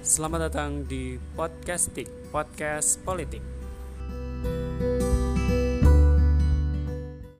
Selamat datang di Podcastik, podcast politik.